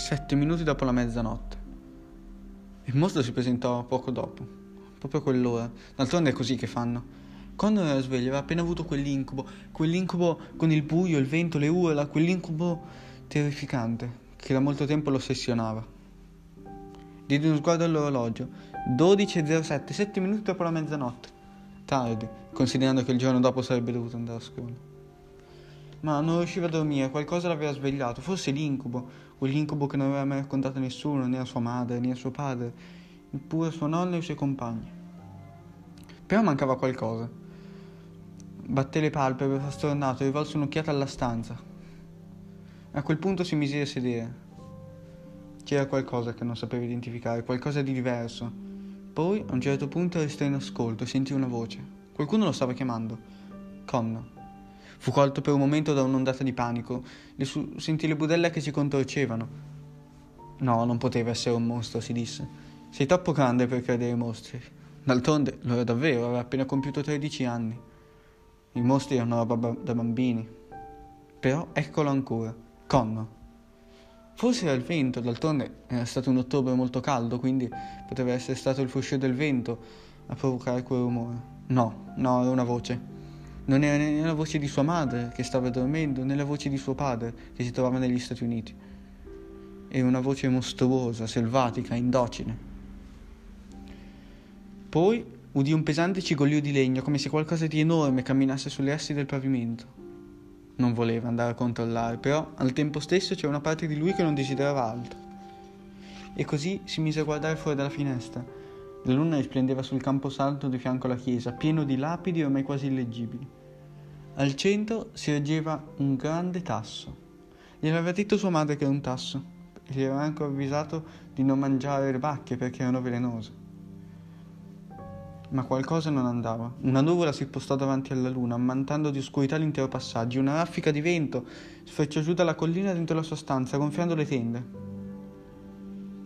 sette minuti dopo la mezzanotte. Il mostro si presentò poco dopo, proprio quell'ora. D'altronde è così che fanno. Quando era sveglio aveva appena avuto quell'incubo, quell'incubo con il buio, il vento, le urla, quell'incubo terrificante che da molto tempo lo ossessionava. Diede uno sguardo all'orologio. 12.07, 7 minuti dopo la mezzanotte. Tardi, considerando che il giorno dopo sarebbe dovuto andare a scuola. Ma non riusciva a dormire, qualcosa l'aveva svegliato, forse l'incubo, quell'incubo che non aveva mai raccontato a nessuno, né a sua madre, né a suo padre, neppure a sua nonna e ai suoi compagni. Però mancava qualcosa. Batté le palpebre, frastornato, rivolse un'occhiata alla stanza. A quel punto si mise a sedere. C'era qualcosa che non sapeva identificare, qualcosa di diverso. Poi, a un certo punto, restò in ascolto e sentì una voce. Qualcuno lo stava chiamando. Connor. Fu colto per un momento da un'ondata di panico. Le su- sentì le budella che si contorcevano. No, non poteva essere un mostro, si disse. Sei troppo grande per credere ai mostri. D'altronde lo era davvero, aveva appena compiuto 13 anni. I mostri erano roba da bambini. Però eccolo ancora, Connor. Forse era il vento, d'altronde era stato un ottobre molto caldo, quindi poteva essere stato il fruscio del vento a provocare quel rumore. No, no, era una voce. Non era né la voce di sua madre che stava dormendo, né la voce di suo padre che si trovava negli Stati Uniti. Era una voce mostruosa, selvatica, indocile. Poi Udì un pesante cigoglio di legno, come se qualcosa di enorme camminasse sulle assi del pavimento. Non voleva andare a controllare, però al tempo stesso c'era una parte di lui che non desiderava altro. E così si mise a guardare fuori dalla finestra. La luna risplendeva sul camposanto di fianco alla chiesa, pieno di lapidi ormai quasi illeggibili. Al centro si reggeva un grande tasso. Gli aveva detto sua madre che era un tasso e gli aveva anche avvisato di non mangiare le bacche perché erano velenose ma qualcosa non andava. Una nuvola si spostò davanti alla luna, ammantando di oscurità l'intero passaggio. Una raffica di vento sfrecciò giù dalla collina dentro la sua stanza, gonfiando le tende.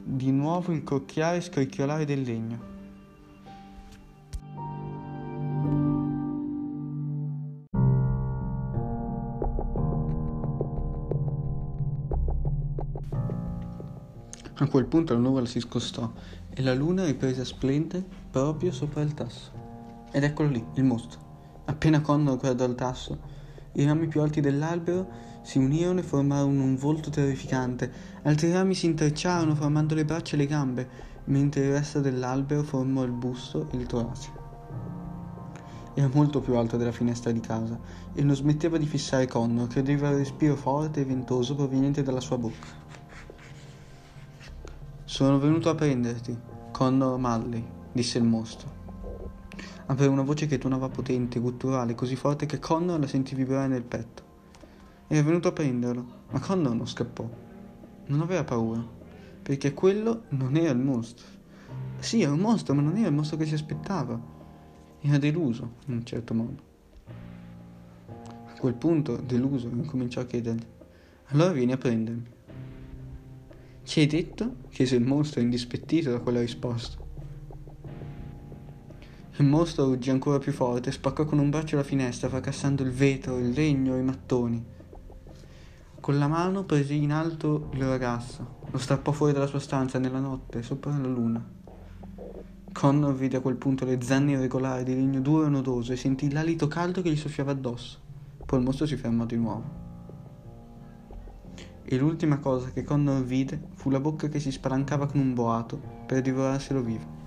Di nuovo il crocchiare e scricchiolare del legno. A quel punto la nuvola si scostò e la luna riprese a splendere proprio sopra il tasso. Ed eccolo lì, il mostro. Appena Connor guardò il tasso, i rami più alti dell'albero si unirono e formarono un volto terrificante. Altri rami si intrecciarono formando le braccia e le gambe, mentre il resto dell'albero formò il busto e il torace. Era molto più alto della finestra di casa e non smetteva di fissare Connor, che udeva il respiro forte e ventoso proveniente dalla sua bocca. Sono venuto a prenderti, Connor Malley, disse il mostro. Aveva una voce che tuonava potente, gutturale, così forte che Connor la sentì vibrare nel petto. Era venuto a prenderlo, ma Connor non scappò. Non aveva paura, perché quello non era il mostro. Sì, era un mostro, ma non era il mostro che si aspettava. Era deluso, in un certo modo. A quel punto, deluso, incominciò a chiedergli: Allora vieni a prendermi. Chi hai detto? chiese il mostro indispettito da quella risposta. Il mostro ruggì ancora più forte e spaccò con un braccio la finestra, fracassando il vetro, il legno i mattoni. Con la mano prese in alto il ragazzo, lo strappò fuori dalla sua stanza nella notte, sopra la luna. Connor vide a quel punto le zanne irregolari di legno duro e nodoso e sentì l'alito caldo che gli soffiava addosso. Poi il mostro si fermò di nuovo e l'ultima cosa che Connor vide fu la bocca che si spalancava con un boato per divorarselo vivo.